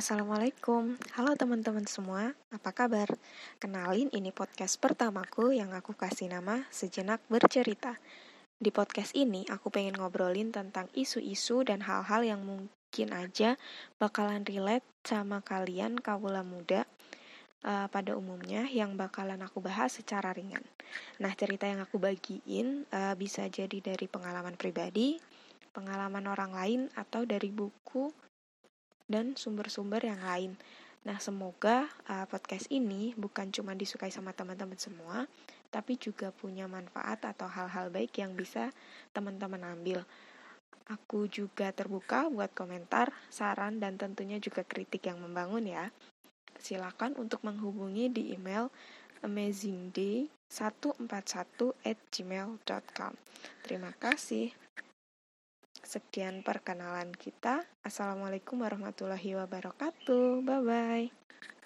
Assalamualaikum, halo teman-teman semua, apa kabar? Kenalin ini podcast pertamaku yang aku kasih nama Sejenak Bercerita. Di podcast ini aku pengen ngobrolin tentang isu-isu dan hal-hal yang mungkin aja bakalan relate sama kalian kawula muda uh, pada umumnya yang bakalan aku bahas secara ringan. Nah, cerita yang aku bagiin uh, bisa jadi dari pengalaman pribadi, pengalaman orang lain, atau dari buku dan sumber-sumber yang lain. Nah, semoga uh, podcast ini bukan cuma disukai sama teman-teman semua, tapi juga punya manfaat atau hal-hal baik yang bisa teman-teman ambil. Aku juga terbuka buat komentar, saran, dan tentunya juga kritik yang membangun ya. Silakan untuk menghubungi di email amazingday141 at gmail.com. Terima kasih. Sekian perkenalan kita. Assalamualaikum warahmatullahi wabarakatuh. Bye bye.